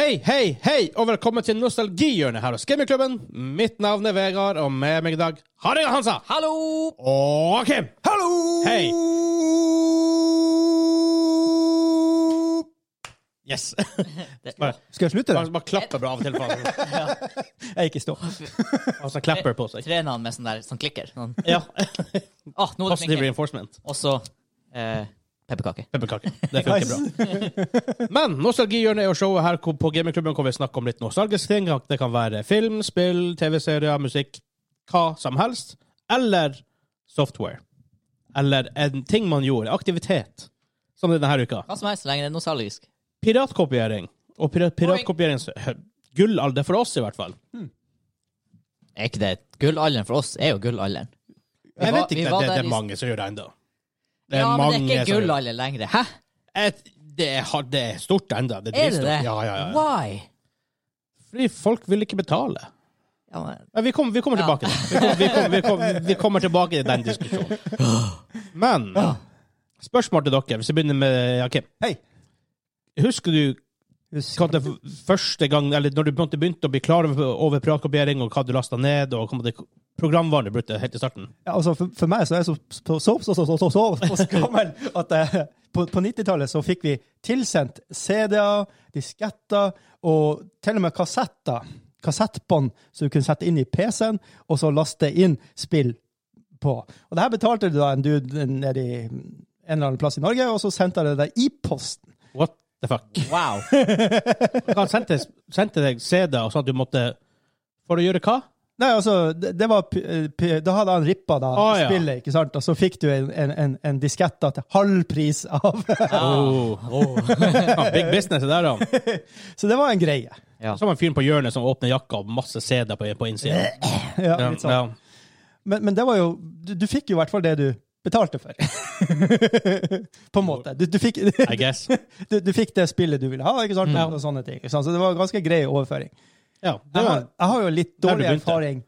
Hei, hei, hei, og velkommen til Nostalgihjørnet her hos Gamingklubben. Mitt navn er Vegard, og med meg i dag har jeg Hansa. Hallo! Og Kim. Hallo! Hei. Yes. bare, Skal jeg slutte, da? bare, bare klappe bra av og til. for han- Jeg gikk ikke stå. Og har klapper på seg. Trener han med sånn der, sånn klikker. Sånn. Ja. Ah, nå er det Positive reinforcement. Og så eh, pepperkake. Pepperkake. Det funker bra. Men Nostalgihjørnet er jo showet her på Gamingklubben hvor vi snakker om litt nostalgiske ting. Det kan være film, spill, TV-serier, musikk, hva som helst. Eller software. Eller en ting man gjorde. Aktivitet. Som denne uka. Hva som helst, så lenge det er nostalgisk. Piratkopiering. Og pirat piratkopieringens gullalder for oss, i hvert fall. Er ikke det gullalderen for oss? er jo gullalderen. Jeg vet ikke, det, der det er mange som gjør det ennå. Det er Ja, men det er ikke gull gullalder lenger. Hæ? Et, det, er, det er stort ennå. Det er, Er det det? Ja, ja, ja. Why? Fordi folk vil ikke betale. Ja, men, vi, kommer, vi kommer tilbake til det. Vi, kom, vi, kom, vi, kommer- vi kommer tilbake til den diskusjonen. Men spørsmål til dere, hvis vi begynner med Kim. Hei. Husker du hva det første gang, eller når du begynte å bli klar over, over piratkopiering, og hva du lasta ned, og hva det programvaren du brukte helt i starten? Ja, altså, for, for meg så er jeg så så, så, så, så, så, så, så, så gammel at eh, på, på 90-tallet så fikk vi tilsendt CD-er, disketter og til og med kassetter. Kassettbånd som du kunne sette inn i PC-en, og så laste inn spill på. Og det her betalte du da en dude nede i en eller annen plass i Norge, og så sendte jeg det deg i posten. What the fuck? wow. Han sendte, sendte deg CD-er og sånn at du måtte For å gjøre hva? Nei, altså, det, det var, p- p- Da hadde han rippa da, Å, ja. spillet, ikke sant? og så fikk du en, en, en, en diskett til halv pris av Oh. oh. big business det der, da. Så det var en greie. Ja. Så var en fyr på hjørnet som åpner jakka og masse CD på, på innsida. Ja, Ja, litt sånn. ja. Men, men det var jo du, du fikk jo i hvert fall det du betalte for. På en måte. Du, du, fikk, I guess. du, du fikk det spillet du ville ha, ikke sant? Mm. og sånne ting. Ikke sant? Så det var en ganske grei overføring. Ja, Jeg har, jeg har jo litt dårlig erfaring.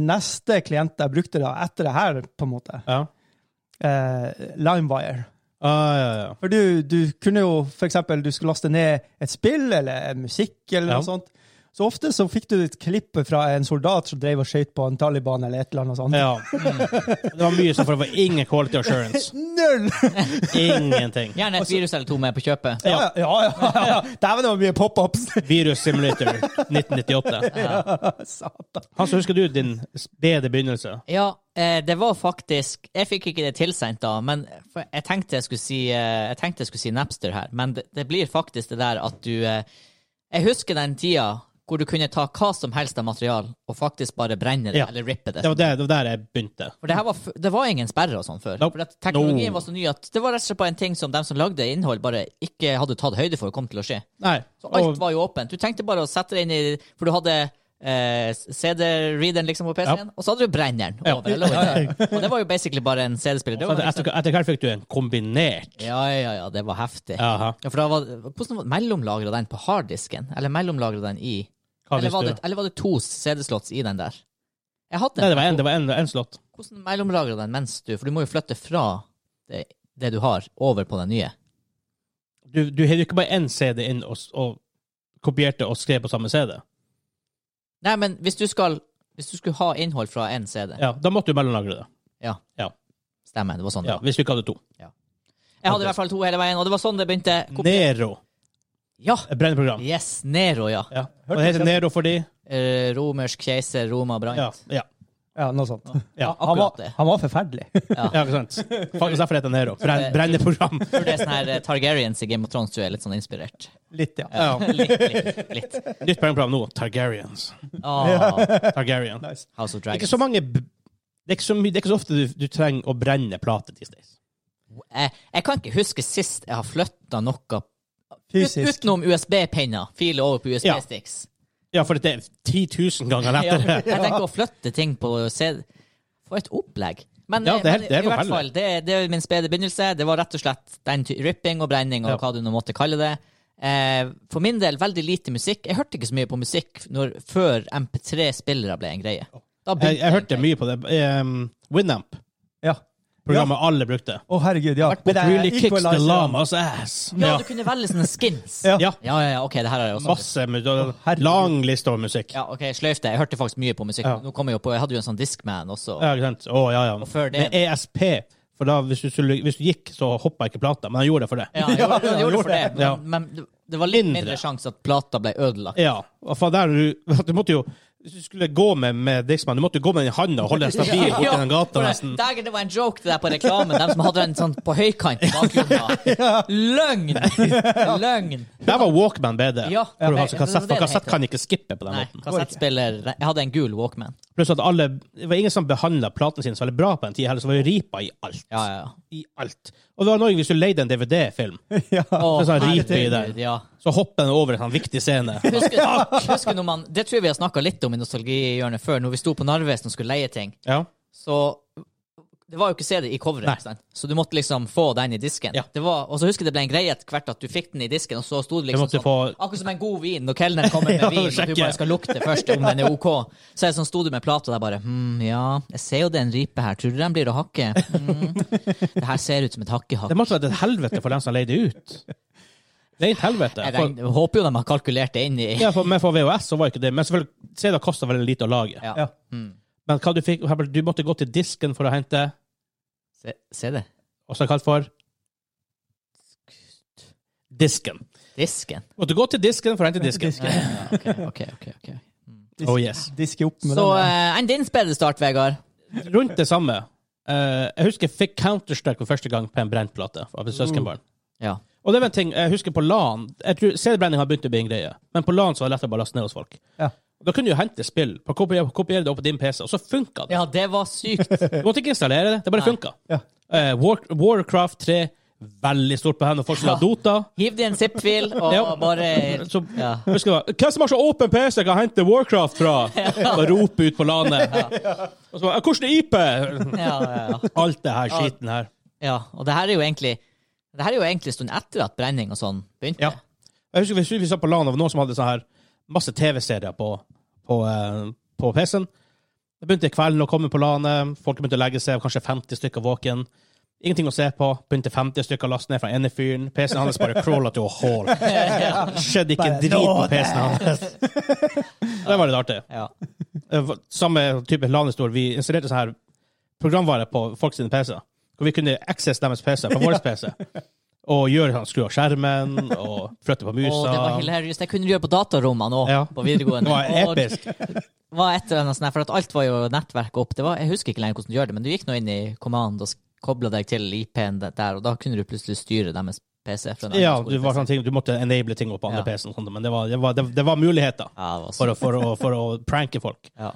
Neste klient jeg brukte da, etter det her, på en måte, ja. eh, Limewire. Ah, ja, ja. For du, du kunne jo eksempel, du skulle laste ned et spill eller musikk eller noe sånt. Så ofte så fikk du et klipp fra en soldat som drev og skjøt på en Taliban eller et eller annet sånt. ja. Det var mye sånn, for det var ingen quality assurance. Null! Ingenting. Gjerne et virus eller to med på kjøpet. Ja, ja, ja. Dæven, det var mye pop-ups! Virus Simulator 1998. Satan. Hans, husker du din spede begynnelse? Ja, eh, det var faktisk Jeg fikk ikke det tilsendt da, men jeg tenkte jeg skulle si, eh, jeg tenkte jeg skulle si Napster her, men det, det blir faktisk det der at du eh, Jeg husker den tida hvor du kunne ta hva som helst av material og faktisk bare brenne det Ja. eller rippe det. Det var, der, det var der jeg begynte. For det, var, det var ingen sperrer og sånn før. Nope. For teknologien No. var så ny at det var rett og slett bare en ting som de som lagde innhold, bare ikke hadde tatt høyde for kom til å skje. Nei. Så alt Og, var jo åpent. Du tenkte bare å sette det inn i For du hadde eh, CD-readeren liksom på PC-en, og så hadde du brenneren Ja. over. Eller under. Og det var jo basically bare en CD-spiller. Liksom, etter hvert fikk du en kombinert ja, ja, ja, det var heftig. Jaha. Ja, for da var, hvordan mellomlagra den på harddisken? Eller mellomlagra den i eller var, det, eller var det to CD-slots i den der? Jeg hadde Nei, det var en, det var en, en slott. Hvordan mellomlagra den mens du For du må jo flytte fra det, det du har, over på den nye. Du, du hadde jo ikke bare én CD inn og, og kopierte og skrev på samme CD. Nei, men hvis du skal Hvis du skulle ha innhold fra én CD Ja, Da måtte du mellomlagre det. Ja, Stemmer, det var sånn det Ja, var. hvis du ikke hadde to. Jeg hadde i hvert fall to hele veien, og det var sånn det begynte. Kopi- Nero. Ja! Et brenneprogram. Yes, Nero, ja. Ja. Og det heter Nero fordi Eh, romersk keiser, Roma brant. Ja. ja. Ja, noe sånt. ja. Han var, akkurat det. han var forferdelig. ja ikke sant? Faktisk derfor heter Nero. Brenn, brenneprogram. Tror det er sånn her eh, Targaryens i Game of Thrones du er litt sånn inspirert. Litt, ja. Ja. litt, litt, litt. Nytt brenneprogram nå. Targaryens. Åh, Targaryen. Nice. House of Det er ikke Dragons. så mange b- Det er ikke så, mye, det er ikke så ofte du, du trenger å brenne plater these days. Jeg, jeg kan ikke huske sist jeg har flytta noe ut, Fysisk. utenom USB-penner. Filer over på USB-sticks. Ja, for det er 10 000 ganger Ja, lettere. jeg tenker å flytte ting på CD For et opplegg. Men, Ja, det er men det er i hvert fall, det, det er min spede begynnelse. Det var rett og slett den ripping og brenning og Ja. hva du nå måtte kalle det. Eh, for min del veldig lite musikk. Jeg hørte ikke så mye på musikk når, før MP3-spillere ble en greie. Jeg, jeg hørte mye på det. Um, Winamp. Ja. Programmet alle brukte. Å, herregud, ja. Er Really kicks the llamas ass. Ja, du kunne velge sånne skins. Ja. Ja. Ja, ja, ja, ok, det her er jeg også Masse oh. Lang liste over musikk. Ja, ok, sløyf det. Jeg hørte faktisk mye på musikk. Ja. Nå kom jeg jo på, jeg hadde jo en sånn Discman også. Ja, ikke sant? Å, ja, ja. før det- Med ESP. For da, hvis du, skulle, hvis du gikk, så hoppa ikke plata. Men han gjorde det for det. Ja, han gjorde, gjorde det for det. Men, Ja. men det- det var litt Mindre. mindre sjanse at plata ble ødelagt. Ja. Og for der, du, du måtte jo Hvis du skulle gå med, med Dixman, du måtte gå med den i handa og holde den stabil borti den gata nesten. Dagen, det var en joke det der på reklamen. De som hadde den sånn på høykant i bakgrunnen. Løgn! Løgn! Der var Walkman bedre. Ja. For, Ja, kassett, for kassett kan ikke skippe på den Nei, måten. kassettspiller Jeg hadde en gul Walkman. Pluss at alle Det var ingen som behandla platene sine så veldig bra på den tida heller, så var det ripa i alt. Ja, ja, ja. I alt. Og det var noe hvis du leide en DVD-film, Ja. Å, sånn ripe i herregud, den. Ja. Så hopper den over en sånn viktig scene. Husker, husker når man, det tror jeg vi har snakka litt om i Nostalgihjørnet før, når vi sto på Narvesen og skulle leie ting. Ja. Så det var jo ikke CD i coveret, så du måtte liksom få den i disken. Ja. Det var, og så husker jeg det ble en greie etter hvert at du fikk den i disken, og så sto det liksom sånn få Akkurat som en god vin, når kelneren kommer med Ja, vin, og du bare skal lukte først om den er OK. Så det sånn, sto du med plata der bare Hm, ja, jeg ser jo det er en ripe her. Tror du den blir å hakke? Mm. Det her ser ut som et hakkehakk. Det måtte vært et helvete for den som leide ut. Rent helvete. Jeg regner- jeg håper jo de har kalkulert det inn i ja, for, men for VHS så var ikke det Men selvfølgelig, CD kosta veldig lite å lage. Ja. Ja. Mm. Men hva du fikk Du måtte gå til disken for å hente Se, se det. Også kalt for Disken. Disken. Du måtte gå til disken for å hente disken. Disken. Ja, ok, ok, ok. ok. Oh yes. Diske opp med Så den. ja. eh, enn din spillestart, Vegard? Rundt det samme. Eh, jeg husker jeg fikk Counter-Strike for første gang på en brentplate av et søskenbarn. Ja. Og det var en ting, jeg husker på LAN Jeg tror CD-brenning har begynt å bli en greie, men på LAN så var det lettere å bare laste ned hos folk. Ja. Da kunne du hente spill, på kopiere, kopiere det opp på din PC, og så funka det. ja, det var sykt. Du måtte ikke installere det, det bare funka. Ja. Uh, War, Warcraft 3, veldig stort på hendene. Folk skulle har Dota. Hiv det i en zip-fil og Ja. bare Så, ja. husker Hvem som har så åpen PC kan hente Warcraft fra? Bare rope ut på LAN-et. Og så bare, Hvordan er IP? Ja, ja, ja. Alt det her skiten her. ja. Og det her er jo egentlig Det her er jo egentlig en stund etter at brenning og sånn begynte. Ja. Jeg husker hvis vi så på LAN, av noen som hadde sånn her masse TV-serier på, på, eh, på PC-en. Det begynte kvelden å komme på LAN-et, folk begynte å legge seg, kanskje 50 stykker våken. Ingenting å se på. Begynte 50 stykker å laste ned fra ene fyren. PC-en hans bare crawla til a hall. Skjedde ikke en drit på PC-en hans. Det var litt artig. Ja. Samme type LAN-historie. Vi installerte sånn her programvare på folk sine PC-er. Hvor vi kunne access deres PC på vår PC. Og gjøre sånn, skru av skjermen og flytte på musa. Og det var hilarious. Det kunne du gjøre på datarommene òg, Ja. på videregående. Det var Og episk. det var et eller annet sånt, her, for at alt var jo nettverk opp. Det var, jeg husker ikke lenger hvordan du gjør det, men du gikk nå inn i Command og kobla deg til IP-en der, og da kunne du plutselig styre deres PC. Fra en annen Ja, skole- det var sånn ting, du måtte enable ting opp på andre Ja. PC-en, og sånt, men det var, det, var, det, det var muligheter Ja, det var for å, for, å, for å pranke folk. ja.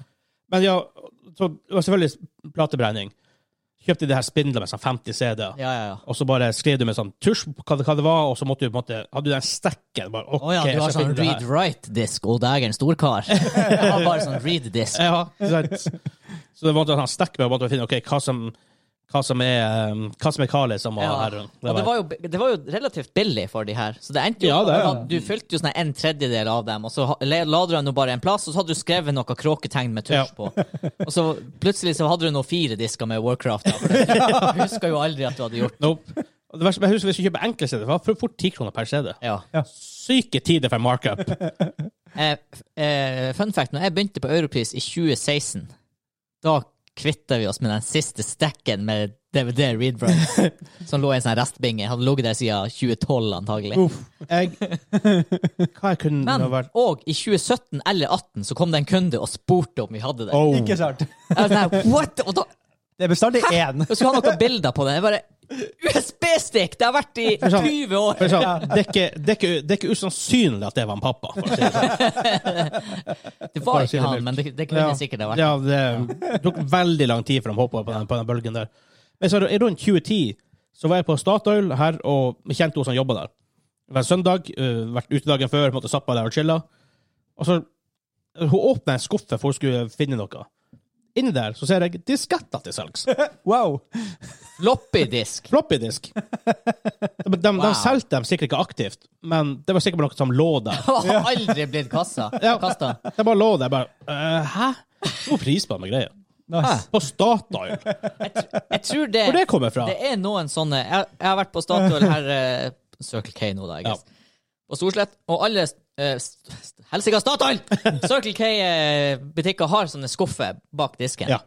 Men ja, så det var selvfølgelig platebrenning. Kjøpte de her spindler med sånn 50 CD-er. ja, ja, ja. Og så bare skrev du med sånn tusj hva det, hva det var, og så måtte du på en måte Hadde du den stekken bare, Å oh, ja, du har så sånn det read-write-disk, og dægeren storkar. Jeg har bare sånn read-disk. Ja, sant? Så det var en stekk med å finne ok, hva som, hva som er um, Hva som er hva, som var Ja. her, Og det var, jo, det var jo relativt billig for de her. Så det endte jo Ja, det ja. Du fylte jo sånn en tredjedel av dem, og så la du dem bare en plass, og så hadde du skrevet noe kråketegn med tusj Ja. på. Og så plutselig så hadde du nå fire disker med Warcraft. Da, du husker jo aldri at du hadde gjort Nope. Det verste, jeg husker Hvis du kjøper enkle CD, det var fort 10 kroner per CD. Ja. Syke tider for markup. Eh, eh, fun fact, når jeg begynte på Europris i 2016, da kvitta vi oss med den siste stacken med DVD readbrights, som lå i en sånn restbinge. Hadde ligget der siden 2012, antagelig. Uff. Jeg Hva jeg kunne Men, vært og i 2017 eller 2018 så kom det en kunde og spurte om vi hadde det. oh. Ikke sant? Jeg var sånn What? Og da Det er bestandig én. jeg skulle ha noen bilder på det. Jeg bare USB-stick! Det har vært i sånn- 20 år! Det, er ikke, det, er ikke, det er ikke usannsynlig at det var en pappa. Si det sånn. Det var ikke han, men det, det kunne sikkert ha vært Ja, det tok veldig lang tid før de hoppa på, den- på den bølgen der. Men så rundt 2010 så var jeg på Statoil her og kjente hun som jobba der. Det var en søndag, uh, vært ute dagen før, måtte satt der og chilla. Og så Hun åpna en skuffe for hun skulle finne noe. Inni der så ser jeg disketter til salgs. Wow. Floppydisk. Floppydisk. De, de, de solgte dem sikkert ikke aktivt, men det var sikkert noe som lå der. Det Har aldri blitt kassa. Ja. Kasta. Det bare lå der. bare, uh, Hæ? Stor pris på den greier. Nice. På Statoil. Jeg tror det, Hvor det kommer fra? det er noen sånne Jeg, jeg har vært på Statoil her uh, Circle K nå, da, I ja. På Storslett. Og alle uh, Helsika Statoil! Circle K-butikker har sånne skuffer bak disken. Ja.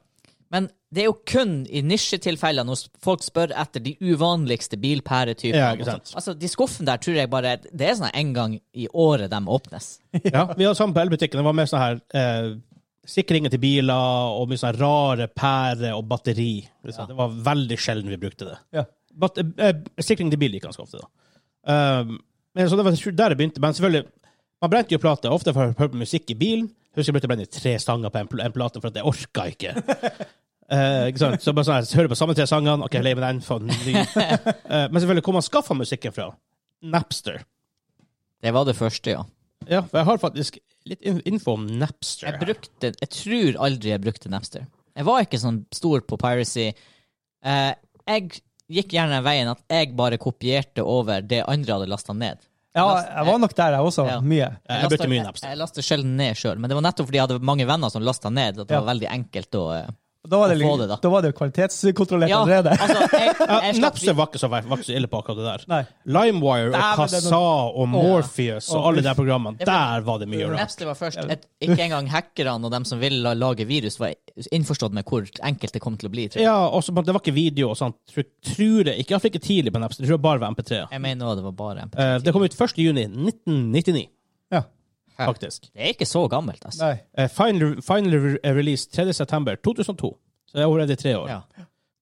Men det er jo kun i nisjetilfeller når folk spør etter de uvanligste bilpæretypene. Ja. Altså, De skuffene der tror jeg bare Det er sånn en gang i året de åpnes. Ja, vi har sammen på elbutikken. Det var mer sånn her eh, sikringer til biler og mye sånn rare pærer og batteri. Ja. Det var veldig sjelden vi brukte det. Ja. But, eh, sikring til bil gikk ganske ofte, da. Um, men så det var der det begynte. Men selvfølgelig, man brente jo plater. Ofte for å høre på musikk i bilen. Husker jeg brukte å brenne tre sanger på en, pl en plate, for at jeg orka ikke. Uh, ikke sant? Så bare sånn, jeg hører på samme tre sangene, OK, lei med den, få ny. Uh, men selvfølgelig, hvor man skaffa musikken fra? Napster. Det var det første, ja. Ja, for jeg har faktisk litt info om Napster. Jeg brukte Jeg tror aldri jeg brukte Napster. Jeg var ikke sånn stor på piracy. Uh, jeg gikk gjerne den veien at jeg bare kopierte over det andre hadde lasta ned. Ja, jeg var nok der, jeg også. Ja. Mye. Jeg brukte lastet- mye Jeg, Napster. jeg laster sjelden ned sjøl, men det var nettopp fordi jeg hadde mange venner som lasta ned, at det Ja. var veldig enkelt å eh, Da var det, det, da. da var det jo kvalitetskontrollert Ja, allerede. altså, jeg, jeg slapp Napster var ikke, så, var ikke så ille på akkurat det der. Nei. LimeWire og Kasa Kazaa og Morpheus og alle de programmene, der var det mye rart. Napster var først. Et, ikke engang hackerne og dem som ville lage virus, var innforstått med hvor enkelt det kom til å bli. Ja, og så det var ikke video og sånt. Tror, tror jeg ikke. Iallfall ikke tidlig på Napster. Jeg tror det bare var MP3. Jeg mener også det var bare MP3. Eh, det kom ut 1. juni 1999, Ja. faktisk. Det er ikke så gammelt, altså. Nei. Uh, final, final re- release 3. september 2002. Så det er allerede tre år. Ja.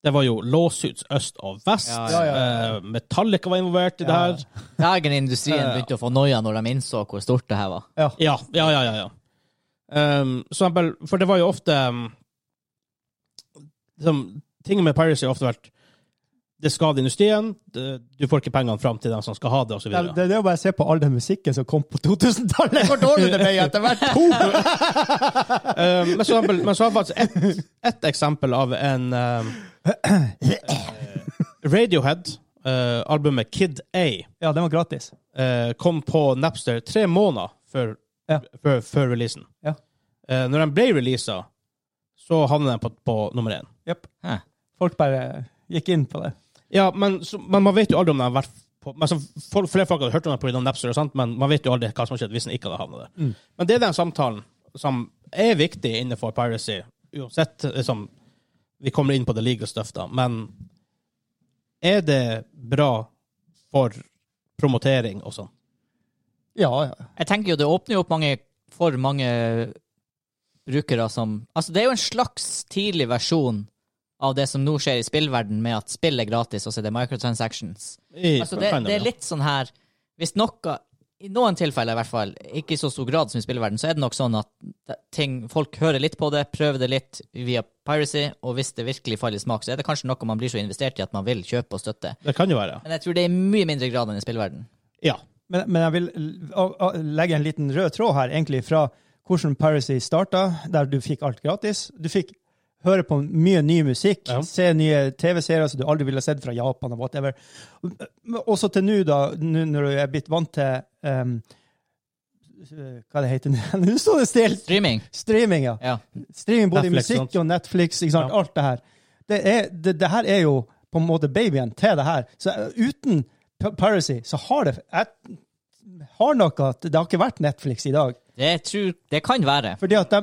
Det var jo lawsuits øst og vest. Ja, ja. Eh, Metallica var involvert i det Ja. her. Dagen industrien begynte å få noia når de innså hvor stort det her var. Ja. Ja, ja, ja. ja, ja. Så eksempel, for det var jo ofte um, liksom, Ting med piracy har ofte vært det skader industrien, det, du får ikke pengene fram til dem som skal ha det, osv. Det, det, det er jo bare å se på all den musikken som kom på 2000-tallet. Hvor dårlig det ble etter hvert! uh, men, så, men så har jeg faktisk ett et eksempel av en um, uh, Radiohead, uh, albumet Kid A, Ja, den var gratis. eh, kom på Napster tre måneder før, Ja. før, før releasen. Ja. Eh, når den ble releasa, så havnet den på, på nummer én. Yep. Folk bare gikk inn på det. Ja, men, så, men man vet jo aldri om den har vært på men så, for, Flere folk hadde hørt om den pga. Napster, og sånt, men man vet jo aldri hva som skjedde hvis den ikke hadde havnet der. Mm. Men det er den samtalen som er viktig innenfor piracy, uansett liksom, Vi kommer inn på det legal stuff, da, men er det bra for promotering og sånn? Ja, ja. Jeg tenker jo det åpner jo opp mange, for mange brukere som Altså, det er jo en slags tidlig versjon av det som nå skjer i spillverden med at spill er gratis, og så er det microtransactions. I, Altså, det, det er litt sånn her Hvis noe I noen tilfeller, i hvert fall, ikke i så stor grad som i spillverden, så er det nok sånn at ting, folk hører litt på det, prøver det litt via piracy, og hvis det virkelig faller i smak, så er det kanskje noe man blir så investert i at man vil kjøpe og støtte. Det kan jo være. Men jeg tror det er i mye mindre grad enn i spillverden. Ja. Men, men jeg vil å- å legge en liten rød tråd her, egentlig, fra hvordan Piracy starta, der du fikk alt gratis. Du fikk høre på mye ny musikk, Ja. se nye TV-serier som du aldri ville sett fra Japan og whatever. Også til nå, da, nå når du er blitt vant til um, Hva det heter det? Nå står det stilt! Streaming. Streaming, ja. Ja. Streaming både Netflix, musikk sant? og Netflix, ikke sant? Ja. alt det her. Det, er, det, det her er jo på en måte babyen til det her. Så uh, uten Piracy så har det Jeg har nok at det har ikke vært Netflix i dag. Det, tror, det kan være. Fordi at de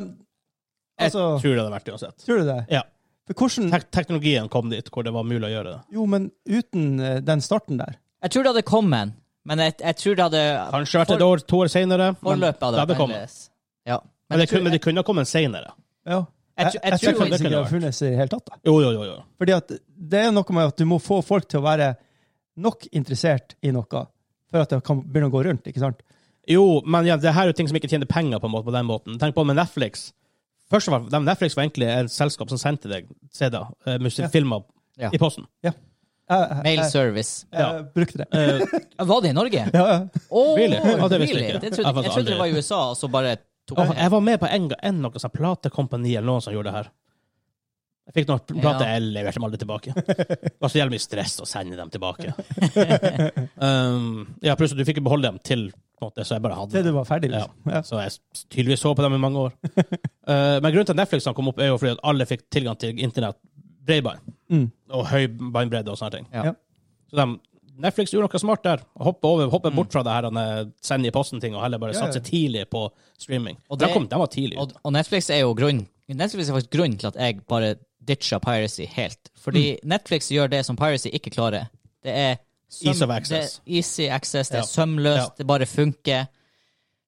Jeg Altså, tror det hadde vært det uansett. tror du det? Ja. For hvordan Tek teknologien kom dit hvor det var mulig å gjøre det. Jo, men uten uh, den starten der Jeg tror det hadde kommet, men jeg, jeg tror det hadde Kanskje vært et år, to år senere. Forløpet hadde det hadde vært kommet. annerledes. Ja. Men det, kunne, men det kunne ha kommet senere. Ja. Jeg Jeg, tror- jeg, jeg tror tror det ikke det har funnes i det hele tatt. da. Jo, jo, jo. jo. Fordi at det er noe med at du må få folk til å være nok interessert i noe for at det kan begynne å gå rundt. ikke sant? Jo, men ja, det her er jo ting som ikke tjener penger på, en måte, på den måten. Tenk på med Netflix. Først og fremst, Netflix var egentlig et selskap som sendte deg CD-er, eh, musikk, Ja. filmer, Ja. i posten. Jeg, Mail service. service. jeg brukte det. Eh, Var det i Norge? Ja, ja. Oh, Really? Ja, det visste jeg ikke. Jeg trodde, jeg trodde det var i USA, og så bare tok oh, jeg var med på en, en noe sånn platekompani eller noen som gjorde det her. Jeg fikk noen plater, Ja. jeg leverte dem aldri tilbake. Det var så jævlig mye stress å sende dem tilbake. um, ja, plutselig, du fikk jo beholde dem til måte, så jeg bare hadde det. du var ferdig, liksom. Ja. Så jeg tydeligvis så på dem i mange år. Uh, men grunnen til at Netflix kom opp, er jo fordi at alle fikk tilgang til internett, bredbånd, Mm. og høy båndbredde og sånne ting. Ja. Så de, Netflix gjorde noe smart der. Hoppe, over, hoppe bort fra det her sende i posten-ting, og heller bare Ja, ja. satse tidlig på streaming. Og de, det- kom, de var tidlig Og, og Netflix er jo grunn Netflix er faktisk grunnen til at jeg bare ditcha piracy helt. Fordi Netflix gjør det som piracy ikke klarer. Det er of access. Det easy access, det er Ja. sømløst, Ja. det bare funker.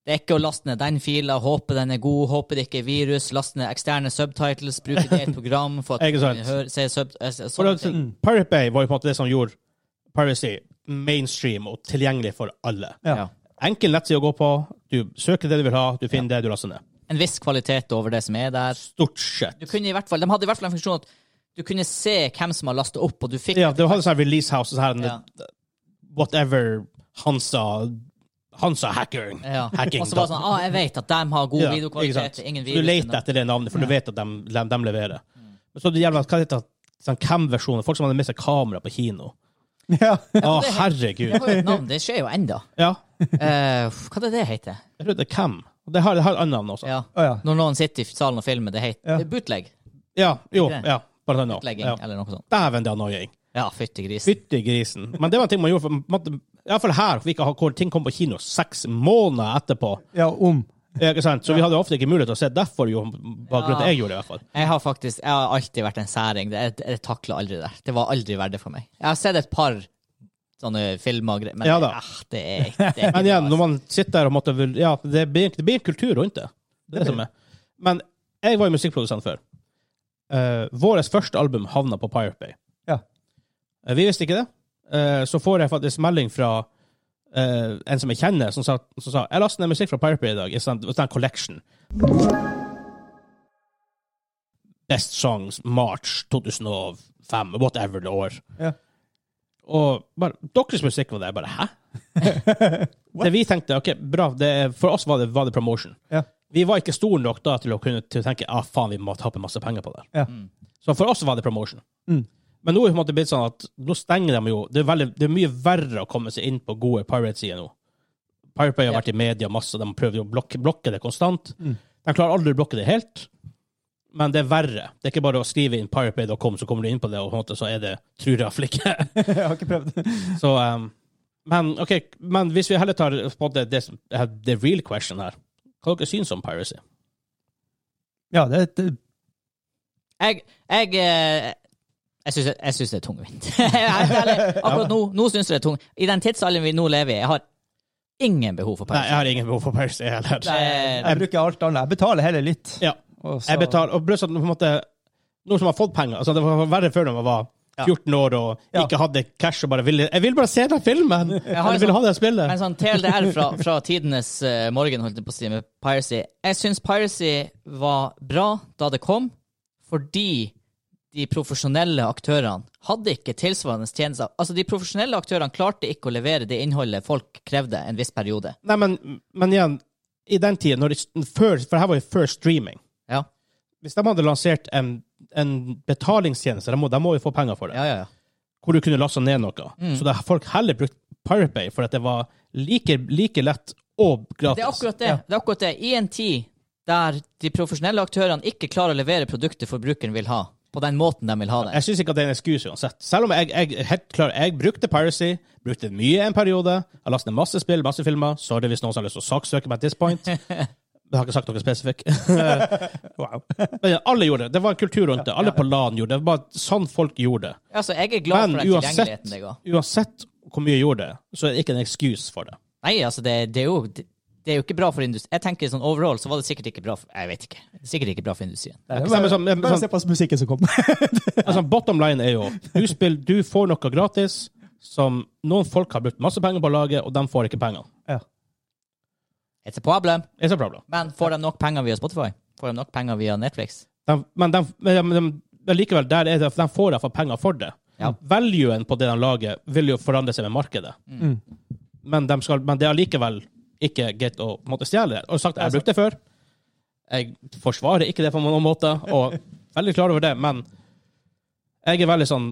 Det er ikke å laste ned den fila, håpe den er god, håpe det ikke er virus, laste ned eksterne subtitles, bruke det i et program for at du sant. se sub... eh, For det. Pirate Bay var jo på en måte det som gjorde piracy mainstream og tilgjengelig for alle. Ja. Ja. Enkel nettside å gå på. Du søker det du vil ha, du finner det du laster ned. En viss kvalitet over det som er der. Stort sett. Du kunne i hvert fall, de hadde i hvert fall en funksjon at du kunne se hvem som har lastet opp, og du fikk Ja, det var sånn release house, sånn her, Ja. whatever han sa, hackeren. Ja. Hacking. Og så var det sånn, ah, jeg vet at de har god Ja, videokvalitet, ingen virus. du leter etter det navnet, for du vet at de, de, de leverer. Mm. så det gjelder hva heter sånn cam-versjoner, folk som hadde med seg kamera på kino. Ja. Å, det- herregud. Det har jo et navn, det skjer jo enda. Ja, Uh, hva er det det heter? jeg tror det er cam. Det har, det har et annet navn også. Ja. Oh, ja. Når noen sitter i salen og filmer, det heter Ja. det er bootleg. Ja, jo, ja. Bare annet. nå. Ja. eller noe sånt. Dæven, det er annoying. Ja, fytti grisen. Fytti grisen. Men det var en ting man gjorde for måtte, Iallfall her, for vi ikke har, hvor ting kom på kino seks måneder etterpå. ja, om. Ja, Ikke sant? Så vi hadde ofte ikke mulighet til å se. Derfor jo, var grunnen til jeg gjorde det, i hvert fall. Jeg har faktisk, jeg har alltid vært en særing. Det, jeg, jeg takler aldri det. Det var aldri verdt det for meg. Jeg har sett et par sånne filmer, og greier, men Ja da. eh, det er ikke det er ikke Men igjen, når man sitter der og måtte Ja, det blir, det blir en kultur rundt det. Det er det som er. Men jeg var jo musikkprodusent før. Uh, Vårt første album havna på Pirate Bay. Ja. Uh, vi visste ikke det. Uh, så får jeg faktisk melding fra eh, en som jeg kjenner, som sa, som sa jeg lastet ned musikk fra Pirate Bay i dag. i sånn, sånn collection. Best Songs March 2005, whatever det år. Ja. Og bare, deres musikk var det. Jeg bare hæ? det vi tenkte, ok, bra, det, for oss var det, var det promotion. Ja. Vi var ikke store nok da til å kunne til å tenke ah, faen, vi må tape masse penger på det. Ja. Så for oss var det promotion. Mm. Men nå er det blitt sånn at nå stenger de jo Det er, veldig, det er mye verre å komme seg inn på gode Pirate-sider nå. Pirate Bay har Ja. vært i media masse, de prøver jo å blokke, blokke det konstant. Mm. De klarer aldri å blokke det helt, men det er verre. Det er ikke bare å skrive inn piratebay.com, så kommer du inn på det, og på en måte så er det tror jeg har ikke prøvd. Så, um, men okay, men hvis vi heller tar på det, det, the real question her, hva dere syns om piracy? Ja, det, det Jeg, jeg, eh, jeg syns det er tungvint. Akkurat nå, nå syns jeg det er tungt. I den tidsalderen vi nå lever i, jeg har ingen behov for piracy. Nei, jeg har ingen behov for piracy heller. Jeg bruker alt annet. Jeg betaler heller litt. Ja. Og så- Jeg betaler, og pluss at på en måte, noen som har fått penger, altså det var verre før når man var 14 år og ikke hadde cash og bare ville, jeg vil bare se den filmen, Jeg, jeg vil sånn- ha det spillet. En sånn TLDR fra, fra tidenes uh, morgen, holdt jeg på å si, med Piracy. Jeg syns Piracy var bra da det kom, fordi de profesjonelle aktørene hadde ikke tilsvarende tjenester. Altså, de profesjonelle aktørene klarte ikke å levere det innholdet folk krevde en viss periode. Nei, men, men igjen, i den de, før, for her var jo før streaming, Ja, hvis de hadde lansert en, en betalingstjeneste, de må, de må vi få penger for det, ja, ja. ja. hvor du kunne laste ned noe. Mm. Så det, folk heller brukte Pirate Bay, for at det var like, like lett og gratis. Det er akkurat det. det er akkurat det. I en tid der de profesjonelle aktørene ikke klarer å levere produktet forbrukeren vil ha, på den måten de vil ha det. Jeg syns ikke at det er en excuse uansett. Selv om jeg, jeg helt klar, jeg brukte Piracy, brukte mye en periode. Jeg lastet ned masse spill, masse filmer. Sorry hvis noen har lyst til å saksøke meg at this point. Jeg har ikke sagt noe spesifikt. Wow. Men ja, alle gjorde det. Det var en kultur rundt det. Alle på LAN gjorde det. Det var bare sånn folk gjorde det. Altså, jeg er glad Men for den uansett, tilgjengeligheten det ga. uansett hvor mye jeg gjorde det, så er det ikke en excuse for det. Nei, altså, det, det er jo det, det er jo ikke bra for industrien. Jeg tenker sånn overall så var det sikkert ikke bra for Jeg vet ikke. Sikkert ikke bra for industrien. Nei, Nei, sånn- Bare sånn- se på musikken som kom. Altså, bottom line er jo du, spill, du får noe gratis som noen folk har brukt masse penger på å lage, og de får ikke penger. ja. It's a problem. It's a problem. Men får de nok penger via Spotify? Får de nok penger via Netflix? De, men, de, men, de, men likevel, der er det, de får iallfall penger for det. Ja. Valuen på det de lager, vil jo forandre seg med markedet. Mm. Men, de skal, men det er allikevel ikke greit å måtte stjele det. Og sagt, jeg har brukt det før. Jeg forsvarer ikke det på noen måte, og veldig klar over det, men Jeg er veldig sånn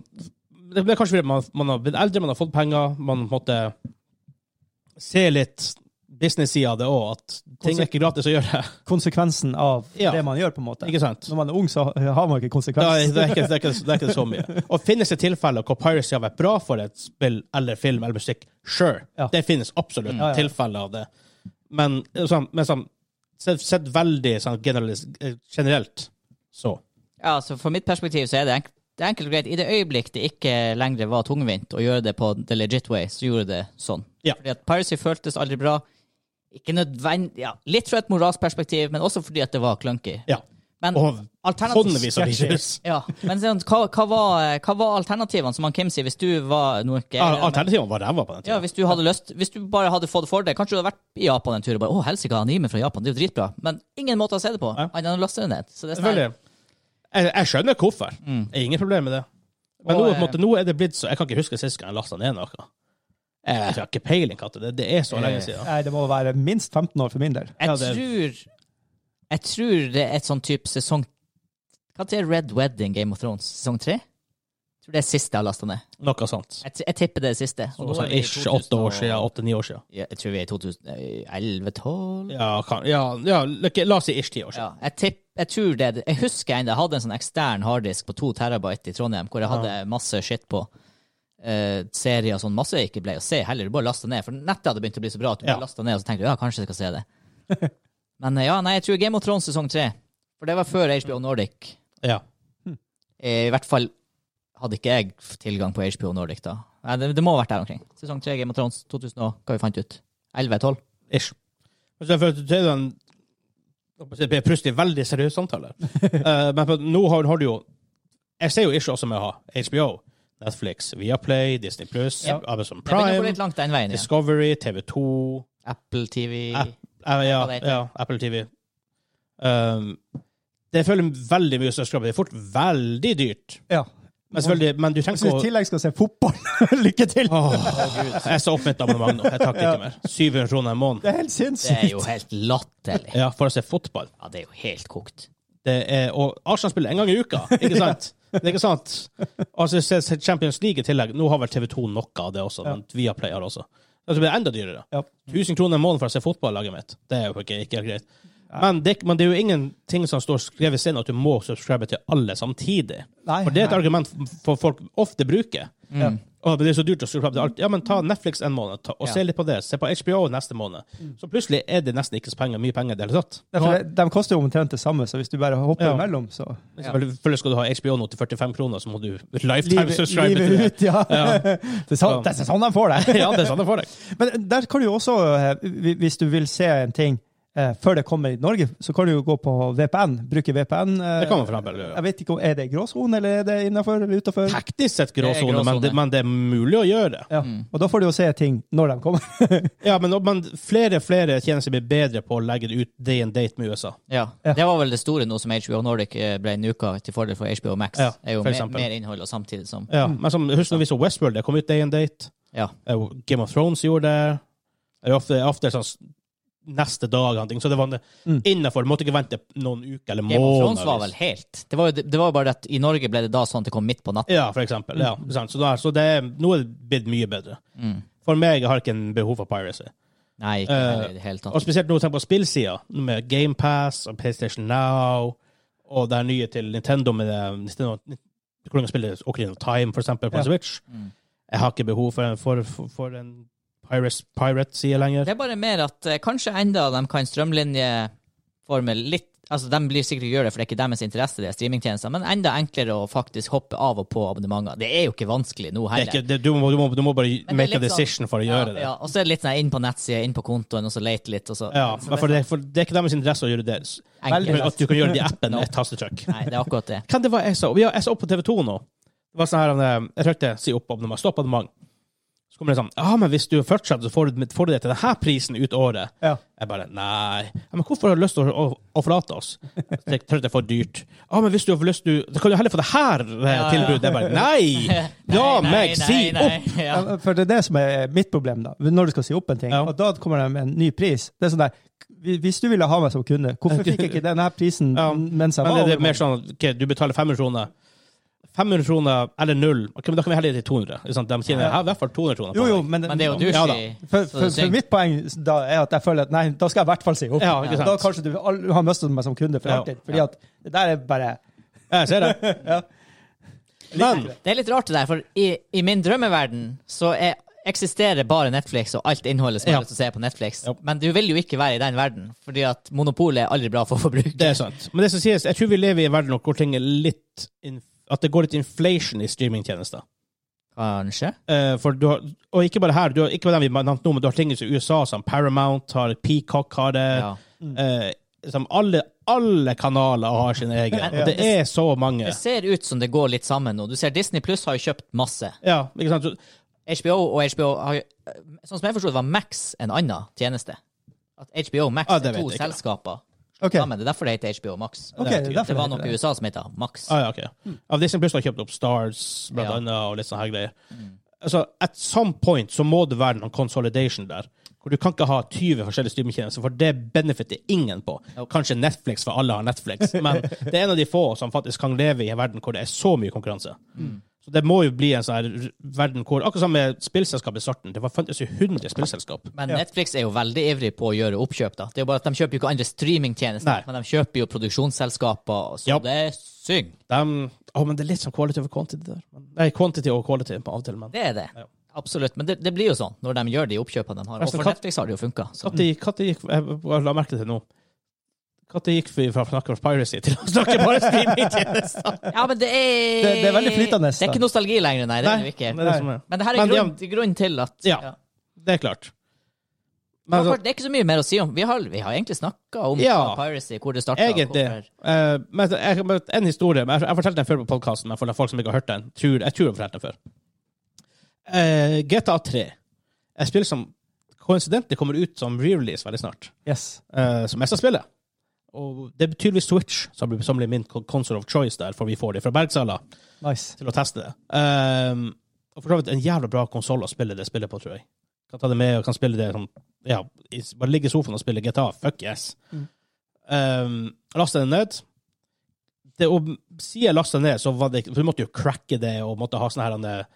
Det er kanskje fordi man, man har blitt eldre, man har fått penger, man måtte se litt business-sida av det òg, at ting er ikke gratis å gjøre. Konsekvensen av Ja. det man gjør, på en måte. Ikke sant? Når man er ung, så har man ikke Det konsekvens. er, det, er ikke, det, er ikke, det er ikke så mye. Og finnes det tilfeller hvor piracy har vært bra for et spill eller film eller musikk? Sure. Ja. Det finnes absolutt ja. tilfeller av det. Men, sånn, men sånn, sett, sett veldig sånn, eh, generelt, så. Ja, så For mitt perspektiv så er det, enk det er enkelt og greit. I det øyeblikk det ikke lenger var tungvint å gjøre det på the legit way, så gjorde det sånn. Ja. Fordi at Piracy føltes aldri bra. Ikke nødvendig ja, Litt fra et moralsk perspektiv, men også fordi at det var clunky. Ja. Men Og tonnevis av videos. Ja, men sånn, hva, hva, var, hva var alternativene, som han Kim sier, hvis du var noe ikke Ja, Alternativene var ræva på den Ja, hvis du hadde lyst Hvis du bare hadde fått for det Kanskje du hadde vært i Japan en tur og bare Å, helsike, anime fra Japan, det er jo dritbra. Men ingen måte å se det på, Ja. annet enn å laste det ned. Så det er sånn. Jeg, jeg skjønner hvorfor. Jeg har ingen problem med det. Men Og, nå, eh, måte, nå er det blitt så Jeg kan ikke huske sist gang jeg lasta ned noe. Jeg har ikke peiling, Katte. Det, det er så lenge siden. Nei, det må være minst 15 år for min del. Jeg Ja, det- tror Jeg tror det er et sånn type sesong Hva er Red Wedding Game of Thrones? Sesong tre? Jeg tror det er siste jeg har lasta ned. Noe sånt. Jeg, jeg tipper det er siste. Nå Sånn er ish åtte år siden. Åtte-ni år siden. Ja, Jeg tror vi er i 2011-12. Ja, ja, ja la- oss si ish ti år siden. Ja, jeg, tipp, jeg tror det Jeg husker jeg hadde en sånn ekstern harddisk på to terabyte i Trondheim, hvor jeg hadde masse skitt på. Uh, serier sånn. Masse jeg ikke ble å se heller. Du bare lasta ned. For nettet hadde begynt å bli så bra at du Ja. lasta ned, og så tenkte du ja, kanskje jeg skal se det. Men eh, ja, nei, jeg tror Game of Thrones sesong tre. For det var før HBO Nordic. Ja. Hm. I hvert fall hadde ikke jeg tilgang på HBO Nordic da. Nei, det, det må ha vært der omkring. Sesong tre Game of Thrones 2000 og hva vi fant ut? 11-12? Ish. Men så for, det er en det blir plutselig veldig seriøs samtale. uh, men på, nå har, har du jo Jeg ser jo ish også med å ha HBO, Netflix, Viaplay, Disney Pluss, Ja. Amazon Prime, litt langt den veien, ja. Discovery, TV2 Apple TV App- eh, ja, ja, Apple TV. Um, det føler veldig mye subscribe. Det er fort veldig dyrt. Ja. Men, selvfølgelig, men du Hvis trenger du i ikke å tillegg skal se fotball, lykke til! Åh, Jeg sa opp mitt abonnement nå. Jeg takker ikke mer. 700 kroner i måneden. Det er helt Det er jo helt latterlig. Ja, for å se fotball. Ja, det er jo helt kokt. Det er, og Arsenal spiller en gang i uka, ikke sant? Det er ikke sant? Altså, Champions League i tillegg. Nå har vel TV2 noe av det også, men Viaplay har også. Altså, det blir enda dyrere. Ja. 1000 kroner i måneden for å se fotballaget mitt. Det er jo ikke, ikke greit. Men det, men det er jo ingenting som står skrevet inn at du må subscribe til alle samtidig. Nei, For det er et nei. argument for folk ofte bruker. Ja. Å, men det er så dyrt å skru alt. Ja, men ta Netflix en måned, ta, og Ja. se litt på det. Se på HBO neste måned. Så plutselig er det nesten ikke så penger, mye penger i det hele tatt. Ja, for De koster jo omtrent det samme, så hvis du bare hopper Ja. imellom, så Selvfølgelig skal du ha HBO nå til 45 kroner, så må du lifetime Livet, subscribe til livet det. ut, ja. Ja. Det, er sånn, det er sånn de får det. ja, det er sånn de får deg. Men der kan du jo også, eh, hvis du vil se en ting eh, før det kommer i Norge, så kan du jo gå på VPN. Bruke VPN. eh, Det kan man for eksempel gjøre. Jeg vet ikke om Er det gråsone, eller er det innafor eller utafor? Teknisk sett gråsone, men, men det er mulig å gjøre det. Ja. Og da får du jo se ting når de kommer. Ja, men, men flere flere tjenester blir bedre på å legge det ut day and date med USA. Ja. Ja. Det var vel det store nå som HBO Nordic eh, ble nuka til fordel for HBO Max. Ja, er jo for mer, mer innhold og samtidig som Ja, men som, husk når vi så Westworld, det kom ut day and date. Ja. Eh, Game of Thrones gjorde det. Det er ofte, ofte sånn neste dag, ting, så det var Mm. innenfor. Du måtte ikke vente noen uker eller Game of Thrones måneder. var vel helt Det var jo det var jo bare at i Norge ble det da sånn at det kom midt på natten. Ja, for eksempel. Ja. Så, da, så det er, nå er det blitt mye bedre. Mm. For meg har ikke en behov for piracy. Nei, ikke uh, i det hele Og spesielt når du tenker på spillsida, med GamePass og PlayStation Now, og det er nye til Nintendo med Nintendo, hvordan spiller Ocarina of Time, for eksempel, på Ja. Switch. Mm. Jeg har ikke behov for, for, for, for en Pirates- Pirate sier lenger. Det er bare mer at eh, kanskje enda de kan strømlinjeforme litt Altså, De blir sikkert ikke gjøre det, for det er ikke deres interesse, det er streamingtjenester, men enda enklere å faktisk hoppe av og på abonnementer. Det er jo ikke vanskelig nå Det er heller. ikke, det, du, må, du, må, du må bare Men det er make a litt sånn- decision for å gjøre det. Ja, og så er det litt sånn inn på nettsida, inn på kontoen, og så lete litt, og så Ja, men for det, for det er ikke deres interesse å gjøre det. Enkelt. At du kan gjøre det i appen med et tastetrykk. Nei, det er akkurat det. Hva det var jeg så? Vi har- Jeg så opp på TV2 nå. Det var sånn her, eh, Jeg trykte 'si opp abonnement', stopp abonnement. Kommer det sånn Ja, men hvis du fortsetter, så får du, får du det til denne prisen ut året. Ja. Jeg bare Nei. Ja, men hvorfor har du lyst til å, å, å forlate oss? Jeg tror det er for dyrt. Ja, men hvis du har lyst til Da kan du heller få det her eh, ja. tilbudet. Jeg bare Nei! Ja, meg si nei, opp! nei. Ja. Ja, For det er det som er mitt problem, da. Når du skal si opp en ting. Ja. Og da kommer det med en ny pris. Det er sånn der Hvis du ville ha meg som kunde, hvorfor fikk jeg ikke denne prisen Ja. mens jeg Men var Men det er mer sånn okay, du betaler 500 kroner. 500 kroner eller null. Okay, men Da kan vi heller gi til 200. Liksom. De tjener Ja. i hvert fall 200 kroner. Jo, jo, men, Men det er jo du, Ja da. For, for, for mitt poeng da er at jeg føler at nei, da skal jeg i hvert fall si opp. Ja, ikke sant. Da kanskje du har mistet meg som kunde for Ja. alltid. Fordi at det der er bare Jeg ser det. ja. Men Det er litt rart det der, for i, i min drømmeverden så er, eksisterer bare Netflix og alt innholdet som Ja. er å se på Netflix. Ja. Men du vil jo ikke være i den verden, fordi at monopolet er aldri bra for forbruker. det er sant. Men det som sies, jeg tror vi lever i en verden hvor ting er litt in, At det går litt inflation i streamingtjenester. Kanskje? Uh, for du har, og ikke bare her, du har, ikke bare den vi nevnte nå, men du har ting i USA som Paramount har, Peacock har det. Ja. eh, som alle, alle kanaler har sin egen. Men- Og det er så mange. Det ser ut som det går litt sammen nå. Du ser Disney Pluss har jo kjøpt masse. Ja, ikke sant? Så- HBO og HBO har jo Sånn som jeg forstod det, var Max en annen tjeneste. At HBO Max ja, er to jeg ikke. Ja, men. Det er derfor det heter HBO Max. Okay, Det Det var noe i USA som heter Max. Ah, ja, ok. Av Disney Plus har kjøpt opp Stars, blant Ja. annet, og litt sånne her greier. Altså, at some point så må det være noen consolidation der. Hvor du kan ikke ha 20 forskjellige streamingtjenester, for det benefiter ingen på. Kanskje Netflix, for alle har Netflix, men det er en av de få som faktisk kan leve i en verden hvor det er så mye konkurranse. Så det må jo bli en sånn verden hvor Akkurat som med spillselskap i starten. Det var fantes jo 100 spillselskap. Men Netflix er jo veldig ivrig på å gjøre oppkjøp. da. Det er jo bare at De kjøper jo ikke andre streamingtjenester, Nei. men de kjøper jo produksjonsselskaper, så Ja. det synger. De, å, men det er litt sånn quality over quantity der. Nei, quantity og quality på av og til, men Det er det. Ja. Absolutt. Men det, det blir jo sånn når de gjør de oppkjøpene de har. Og Altså, for Netflix har det jo funka. Når gikk Jeg la merke til det nå. Når gikk vi fra å snakke om piracy til å snakke bare streamingtjenester? Ja, men det er Det- det er veldig flytende, Det er ikke nostalgi lenger, nei. Det er det ikke. det er det er. Men det her er Men ja, grunn, grunnen til at Ja. Det er klart. Men Men, det er ikke så mye mer å si om. Vi har, vi har egentlig snakka om Ja. piracy, hvor det starta. egentlig Uh, men jeg, men En historie men Jeg jeg fortalte den før på podkasten, men for folk som ikke har hørt den. Tror, jeg tror jeg har fortalt den før. Uh, GTA 3. Et spill som koincidentlig kommer ut som re-release veldig snart. Yes. Uh, som jeg skal spille. Og det er tydeligvis Switch som blir, som blir min console of choice der, for vi får det fra Bergsala Nice. til å teste det. Um, og for så vidt en jævla bra konsoll å spille det spillet på, tror jeg. Kan ta det med og kan spille det sånn Ja, bare ligge i sofaen og spille GTA. Fuck yes. Mm. Um, laste den ned. Det, og siden jeg lasta ned, så var det for Du måtte jo cracke det og måtte ha sånne her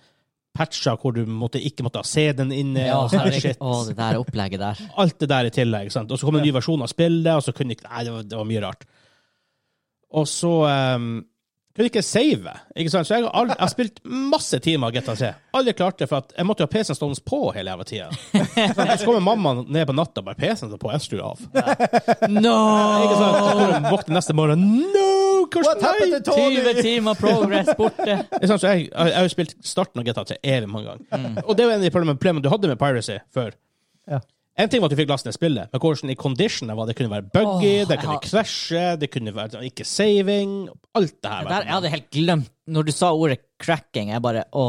patcher hvor du måtte, ikke måtte ha CD-en inne. Ja, og sånn shit. Å, det der opplegget der. Alt det der i tillegg. sant? Og så kom det en ny versjon av spillet, og så kunne ikke Nei, det var, det var mye rart. Og så um, kunne ikke save. ikke sant? Så jeg har, aldri, jeg har spilt masse timer GTA 3. Aldri klart det, for at jeg måtte ha PC-en stående på hele jævla tida. Så kommer mamma ned på natta, bare PC-en står på, jeg skrur av. No! Ikke sant? Så våkner neste morgen No! What happened to Hvordan 20 timer progress borte. ikke sant? Så jeg, jeg, jeg har jo spilt starten av GTA til evig mange ganger. Og det var en av de problemene du hadde med piracy før. Ja. En ting var at du fikk laste ned spillet, men hvordan i condition var det kunne være buggy, Åh, det kunne har- krasje, det kunne være sånn, ikke saving Alt det her. Det der, jeg hadde helt glemt Når du sa ordet cracking, jeg bare Å,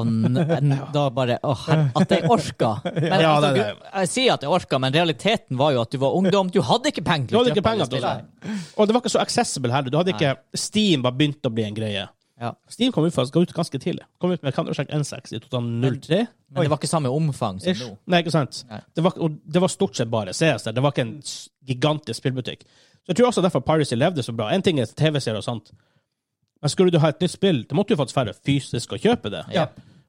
da bare Å, at jeg orka. Men, Ja, altså, det det. Jeg sier at jeg orka, men realiteten var jo at du var ungdom. Du hadde ikke penger til å kjøpe det. spillene. Og det var ikke så accessible heller. Du hadde ikke Steam var begynt å bli en greie. Ja. Steam kom ut, for, kom ut ganske tidlig. Kom ut med Counter-Strike N6 i 2003. Men det var ikke samme omfang som nå. Nei, ikke sant? Nei. Det var, det var stort sett bare CS der. Det var ikke en gigantisk spillbutikk. Så jeg tror også derfor Piracy levde så bra. En ting er TV-serier og sånt, men skulle du ha et nytt spill, det måtte du faktisk være fysisk og kjøpe det. Ja.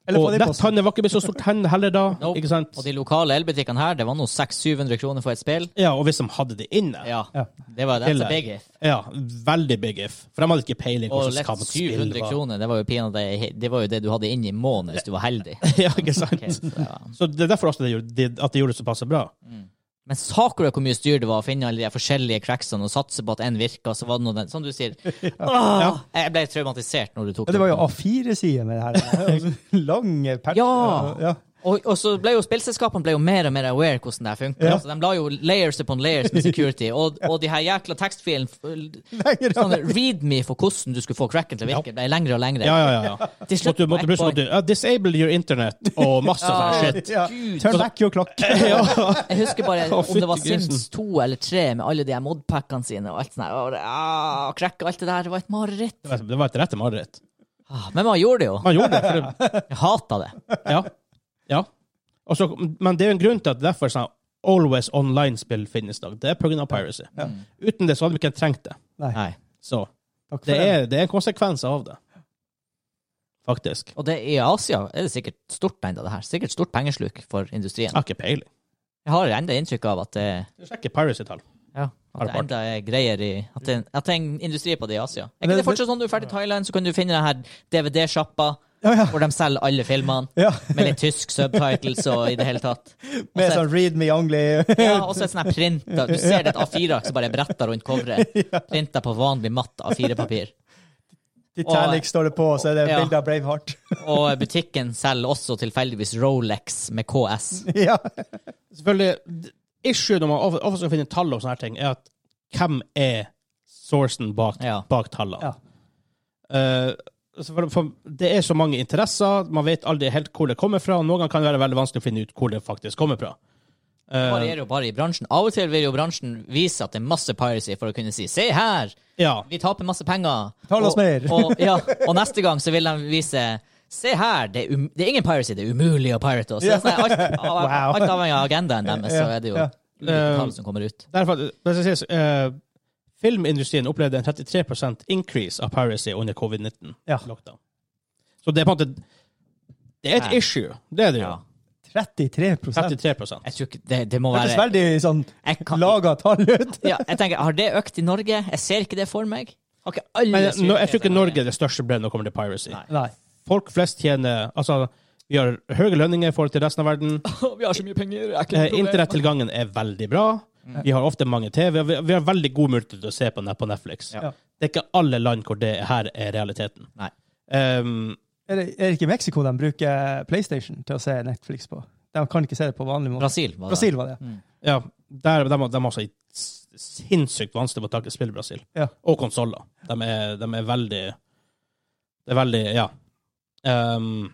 Eller Og det netthandel var ikke blitt så stort hen heller da. Nope. ikke sant? Og de lokale elbutikkene her, det var nå 600-700 kroner for et spill. Ja, og hvis de hadde det inne. Ja. Ja. Det var that's a big if. Ja, veldig big if. For de hadde ikke peiling på Og hvordan skal spill 700 var. kroner, det var jo pina, det var jo det du hadde inne i måneden hvis du var heldig. ja, ikke sant? Okay, så, ja. Så det er derfor også det gjorde, at de gjorde det såpass bra. Men saker hvor mye styr det var å finne alle de forskjellige cracksene og satse på at en virka, så var det noe den, som du sier. Åh, jeg ble traumatisert når du tok Ja, det var jo A4-sider med det her. Lange patcher. Ja. ja. Og, og så ble jo spillselskapene ble jo mer og mer aware hvordan det funker. Ja. Så de la jo layers upon layers med security, og, og de her jækla tekstfilene sånn read me for hvordan du skulle få cracken til å virke, ble lengre og lengre. Ja, ja, ja. Til slutt Måtte, måtte, måtte, ja, disable your internet og masse sånn Ja. shit. Ja. Turn back your clock. Jeg husker bare om det var. Sims 2 eller 3 med alle de modpackene sine og alt sånt. Og det, ah, crack og alt det der. Det var et mareritt. Det var- Det var et rette mareritt. Ah, Men man gjorde det jo. Man gjorde det. For det Jeg hata det. ja. Ja. Også, men det er jo en grunn til at derfor sånn Always Online-spill finnes i dag. Det er pga. piracy. Uten det så hadde vi ikke trengt det. Nei. Så det er, det er en konsekvens av det. faktisk. Og det, i Asia er det sikkert stort enda det her. Sikkert stort pengesluk for industrien. Jeg har ikke peiling. Jeg har enda inntrykk av at det, Jeg sjekker Piracy-tall. ja, at det det enda er greier i At det, at det er en industri på det i Asia. Er ikke det det- fortsatt sånn du er ferdig i Thailand, så kan du finne denne DVD-sjappa Ja, ja. hvor de selger alle filmene ja. med litt tysk subtitles og i det hele tatt. Med sånn read me only. Ja, og så et sånn her printa Du ser det et A4-ark som bare er bretta rundt coveret. Printa på vanlig matt A4-papir. Titanic står det på, og så er det Ja. bilde av Braveheart. Og butikken selger også tilfeldigvis Rolex med KS. ja. Selvfølgelig, issue når man ofte skal finne tall og sånne ting, er at hvem er sourcen bak, Ja. bak tallene? Ja. Eh, så for, for, det er så mange interesser, man vet aldri helt hvor det kommer fra, og noen ganger kan det være veldig vanskelig å finne ut hvor det faktisk kommer fra. Det Eh, varierer jo bare i bransjen. Av og til vil jo bransjen vise at det er masse piracy for å kunne si 'se her, ja. vi taper masse penger'. Tal oss og, mer. Og, ja, og neste gang så vil de vise 'se her, det er, um, det er ingen piracy, det er umulig å pirate oss'. Ja. Alt, alt, alt avhengig av agendaen deres, så er det jo Ja. tall som kommer ut. Derfor, det skal sies, eh, filmindustrien opplevde en 33% increase av piracy under covid-19. Ja. lockdown. Så det er på en måte Det er et issue. Det er det jo. Ja. 33% 33 Jeg tror ikke det, det må Det hørtes være veldig sånn jeg, kan, laga tall ut. ja, jeg tenker, Har det økt i Norge? Jeg ser ikke det for meg. Har ikke alle Men jeg, jeg tror ikke Norge er det største problemet når det kommer til piracy. Nei. Nei. Folk flest tjener Altså, vi har høye lønninger i forhold til resten av verden. Vi har så mye penger. er Eh. Internettilgangen er veldig bra. Vi har ofte mange TV. Vi, vi har veldig god mulighet til å se på, på Netflix. Ja. Det er ikke alle land hvor det her er realiteten. Nei. Um, Er det, er det ikke i Mexico de bruker PlayStation til å se Netflix på? De kan ikke se det på vanlig måte. Brasil var det. Brasil var det. ja, der, de, de har også sinnssykt vanskelig med å takle spill i Brasil. Ja. Og konsoller. De, de er veldig Det er veldig Ja. Um,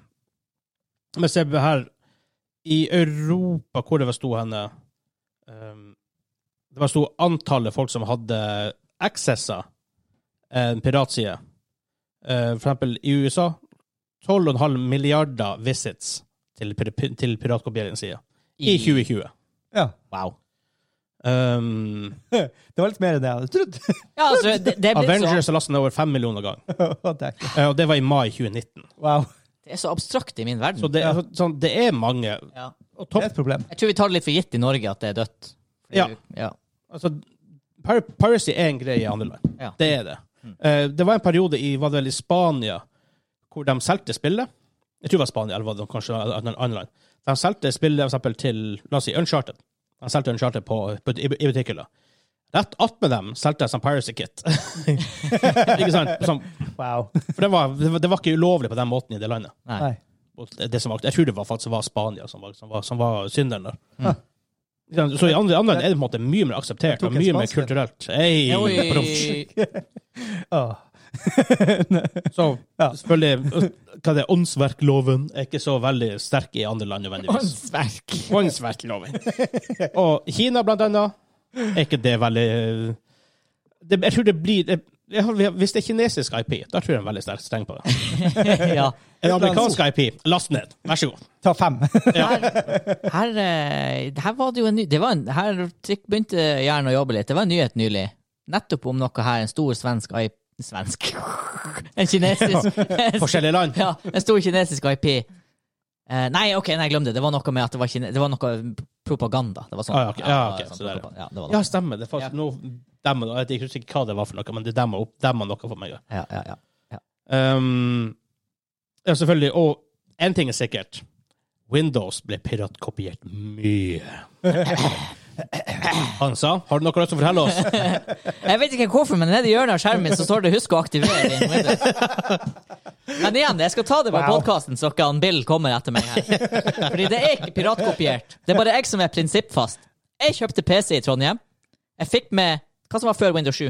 men se her I Europa, hvor det var sto henne um, Det var sto antallet folk som hadde accessa en piratside. Uh, for eksempel i USA 12,5 milliarder visits til, til piratkopieringssida i 2020. Ja. Wow. Um, Det var litt mer enn det jeg hadde trodd. Ja, altså, det, det, er Avengers har lastet ned over fem millioner ganger, uh, Eh, og det var i mai 2019. wow. det er så abstrakt i min verden. Så det, er sånn, det er mange. ja. Og Det er et problem. Jeg tror vi tar det litt for gitt i Norge at det er dødt. Fordi- Ja. ja. Altså, pir piracy er en greie i andre land. Ja. Det er det. Eh, det var en periode i, var det vel i Spania hvor de solgte spillet. Jeg tror det var Spania, eller var det kanskje et annet land. De solgte spillet eksempel, til la oss si, Uncharted. De solgte Uncharted på, på, i, i butikkhylla. Rett attmed dem solgte jeg sånn piracy kit. ikke sant? Som, Wow. for det var, det, var, det var ikke ulovlig på den måten i det landet. Nei. Nei. Det, det som var, jeg tror det var faktisk var Spania som var, som var, som var synderen der. Mm. Så i andre, andre land er det på en måte mye mer akseptert og mye mer kulturelt. Hey, oh. Så Ja. selvfølgelig hva det er, Åndsverkloven er ikke så veldig sterk i andre land nødvendigvis. Åndsverk. Åndsverkloven. Og Kina, blant annet, er ikke det veldig det, Jeg tror det blir det, Hvis det er kinesisk IP, da tror jeg de er veldig sterkt streng på det. ja. En amerikansk IP, last ned. Vær så god. Ta fem. Her, eh, her var det jo en ny det var en, Her begynte hjernen å jobbe litt. Det var en nyhet nylig. Nettopp om noe her. En stor svensk IP Svensk En kinesisk Forskjellige land. Ja, en stor kinesisk IP. Eh, nei, OK, nei, glem det. Det var noe med at det var, kine det var noe propaganda. Det var sånn. Ah, ja, ok. Ja, ok, det var så det ja, det var Ja, stemmer. Det er faktisk Ja. noe demmer, Jeg vet ikke hva det var for noe, men det demmer opp demmer noe for meg. Ja, ja, ja. Um, ja, selvfølgelig. Og én ting er sikkert. Windows ble piratkopiert mye. Hansa, har du noe lyst til å fortelle oss? Jeg vet ikke hvorfor, men nede i hjørnet av skjermen min så står det 'husk å aktivere din. Men igjen, jeg skal ta det på Wow. podkasten, så ikke han Bill kommer etter meg her. Fordi det er ikke piratkopiert. Det er bare jeg som er prinsippfast. Jeg kjøpte PC i Trondheim. Jeg fikk med hva som var før Windows 7.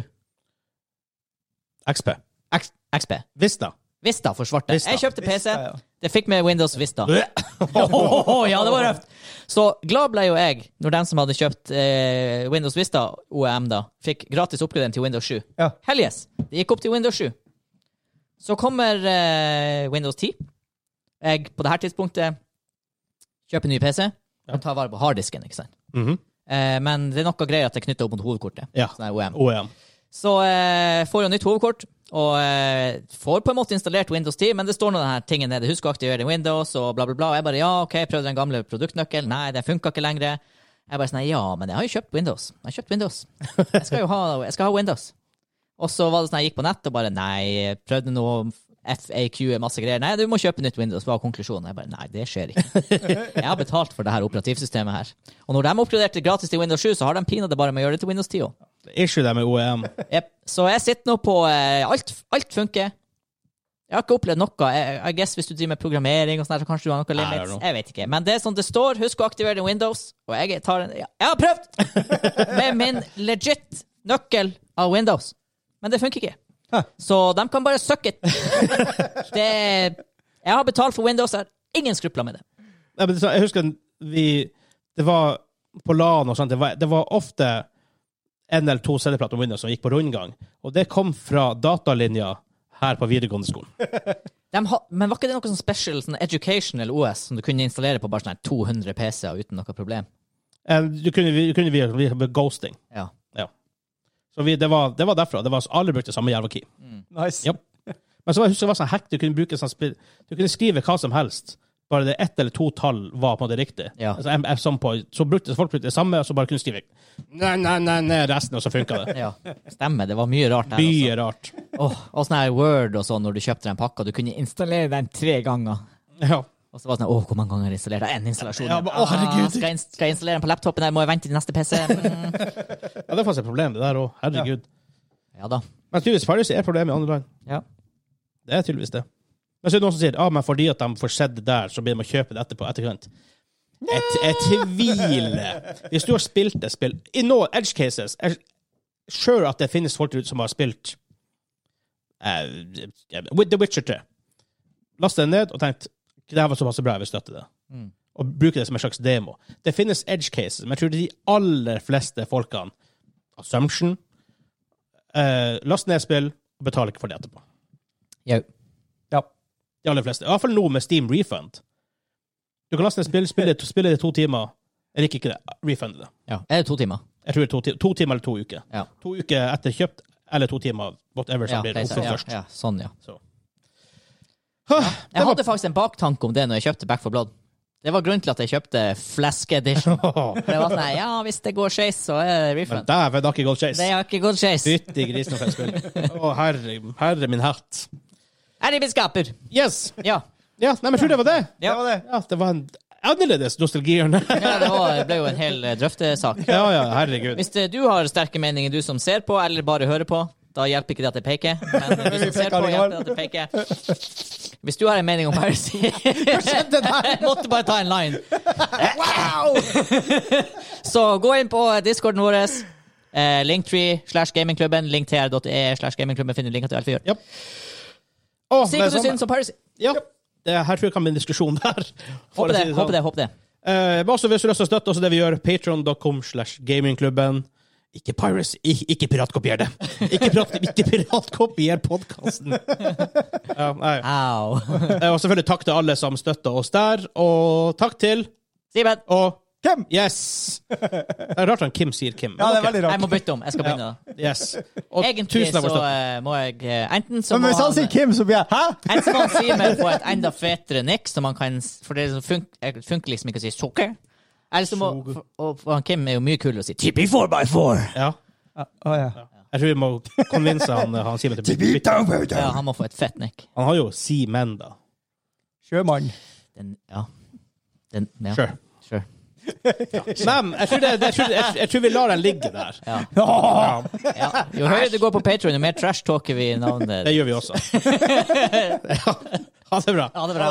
XP. X XP. Vista. Vista forsvarte. Vista. Jeg kjøpte PC. Vista, ja. Det fikk med Windows Vista. Ja, det var røft! Så glad ble jo jeg når den som hadde kjøpt eh, Windows Vista, OEM, da, fikk gratis oppgradering til Windows 7. Ja. Hell yes! Det gikk opp til Windows 7. Så kommer eh, Windows 10. Jeg på dette tidspunktet kjøper ny PC. Og tar vare på harddisken, ikke sant. Mhm. Eh, men det er noe greier at det er knytta opp mot hovedkortet. Ja. Sånn OEM. OEM. Så eh, får jeg nytt hovedkort, Og eh, får på en måte installert Windows 10, men det står noen her tingen nede. Husk å aktivere Windows og bla, bla, bla. Og jeg bare ja, OK, prøvde den gamle produktnøkkelen. Nei, den funka ikke lenger. Jeg bare sånn ja, men jeg har jo kjøpt Windows. Jeg har kjøpt Windows. Jeg skal jo ha, skal ha Windows. Og så var det sånn jeg gikk på nett og bare nei, prøvde noe FAQ masse greier. Nei, du må kjøpe nytt Windows, var konklusjonen. Jeg bare nei, det skjer ikke. Jeg har betalt for det her operativsystemet her. Og når de oppgraderte gratis til Windows 7, så har de pinadø bare med å gjøre det til Windows 10 òg. Issue der med OEM. Yep. Så jeg sitter nå på eh, alt, alt funker. Jeg har ikke opplevd noe. Jeg, I guess Hvis du driver med programmering, og sånn så kanskje du har noe limits. know. Jeg vet ikke. Men det er sånn det står. Husk å aktivere din Windows. Og jeg tar en Jeg har prøvd! med min legit nøkkel av Windows. Men det funker ikke. Hæ. Så de kan bare suck it. det Jeg har betalt for Windows. Jeg har ingen skrupler med det. Nei, men jeg husker vi Det var på LAN og sånt, det var, det var ofte en eller to CD-plater om Windows som gikk på rundgang. Og det kom fra datalinja her på videregående skolen. De ha, men var ikke det noe sånn special sånn educational OS som du kunne installere på bare sånn 200 PC-er uten noe problem? Eh, Du kunne, vi kunne via ghosting. Ja. Så vi, det, var, det var derfra. Det var, alle brukte samme jævla key. Nice. Ja. Men så var, jeg husker det var sånn hack, du kunne bruke sånn du kunne skrive hva som helst. Bare det ett eller to tall var på en måte riktig. Ja. Altså, jeg, sånn på, så brukte folk brukte det samme, og så bare kunne skrive nei, nei, nei, nei, resten, og så funka det. ja. Stemmer. Det var mye rart der. altså. Mye rart. Oh, og sånn her Word og sånn når du kjøpte den pakka. Du kunne installere den tre ganger. Ja. Og så var det sånn, åh, hvor mange ganger har jeg installert? Én installasjon. Ja, men, å, herregud. Ah, skal, jeg, skal jeg installere den på laptopen? Der må jeg vente til neste PC. Mm. ja, det er faktisk et problem, det der òg. Herregud. Ja da. Men tydeligvis Piracy er problemet i andre land. Ja. Det er tydeligvis det. Men så er det noen som sier ah, men fordi at de får sett det der, så blir de å kjøpe det etterpå. etterkant. Jeg, jeg tviler. Hvis du har spilt et spill I noen edge cases jeg er sure at det finnes folk som har spilt uh, With The Witcher 3. Last det ned og tenkt det her var såpass bra, jeg vil støtte det. Mm. Og bruke det som en slags demo. Det finnes edge cases, men jeg tror de aller fleste folkene Assumption uh, Last ned spill og betaler ikke for det etterpå. Jau. De aller fleste. I hvert fall nå med Steam Refund. Du kan laste ned spill, spille, spille det i to timer. Jeg liker ikke det. Refund det. Ja. Er det to timer? Jeg tror det er to, ti- to timer eller to uker. Ja. To uker etter kjøpt, eller to timer whatever som Ja, blir oppfylt sant. ja, først. ja, sånn, ja. Så. Det Jeg var- hadde faktisk en baktanke om det når jeg kjøpte Back for Blood. Det var grunnen til at jeg kjøpte Flask Edition. For det var sånn, ja, hvis det går skeis, så er det Men refund. dæven, det har ikke gått Det har ikke gått skeis. Fytti grisen for et spill. Å, herre, herre min hatt. Er det skaper? Yes! Ja. Ja, nei, men jeg tror det var det. Ja. Det var det. Ja, det var en annerledes nostalgihjørne. ja det, var, ble jo en hel eh, drøftesak. ja, ja, herregud. Hvis det, du har sterke meninger, du som ser på, eller bare hører på, da hjelper ikke det at jeg peker. Men du som ser på, hjelper det at jeg peker. Hvis du har en mening om Heresy Jeg måtte bare ta en line. Wow! Så gå inn på discorden vår. Eh, Linktree slash gamingklubben. Linktr.e slash gamingklubben finner du linker til alt vi gjør. Ja. Er hva du sånn- syns om Heresy. Ja. Det, her tror jeg kan bli en diskusjon der. Håper det. si det sånn. Håper det. håper det. Eh, men også hvis du har lyst til å støtte også det vi gjør, patreon.com slash gamingklubben. Ikke piracy, ikke, ikke piratkopier det. Ikke, pirat, ikke piratkopier podkasten. Ja, nei. Au. Eh, og selvfølgelig takk til alle som støtter oss der, og takk til Simen, og Hvem? Yes! Det er rart han Kim sier Kim. Ja, det er veldig rart. jeg må bytte om. Jeg skal begynne. da. Yes. Og Egentlig så eh, må jeg eh, Enten så Men hvis han sier Kim, så blir jeg Hæ? Enten så må han si meg på et enda fetere nikk, så man kan For det funker, funker liksom ikke å si sukker. Eller så må Og han Kim er jo mye kulere å si type 4x4. Ja. Ja, Å ja. Jeg tror vi må konvinse han, han Simen til å bytte. Ja, han må få et fett nikk. Han har jo Simen, da. Sjømann. Den, ja. Den, ja. Sure. Men jeg tror, det, jeg, tror, jeg, jeg tror vi lar den ligge der. Ja. Ja. Jo høyere det går på Patreon, jo mer trash talker vi i navnet. Det gjør vi også. ja. Ha det bra. Ha det bra.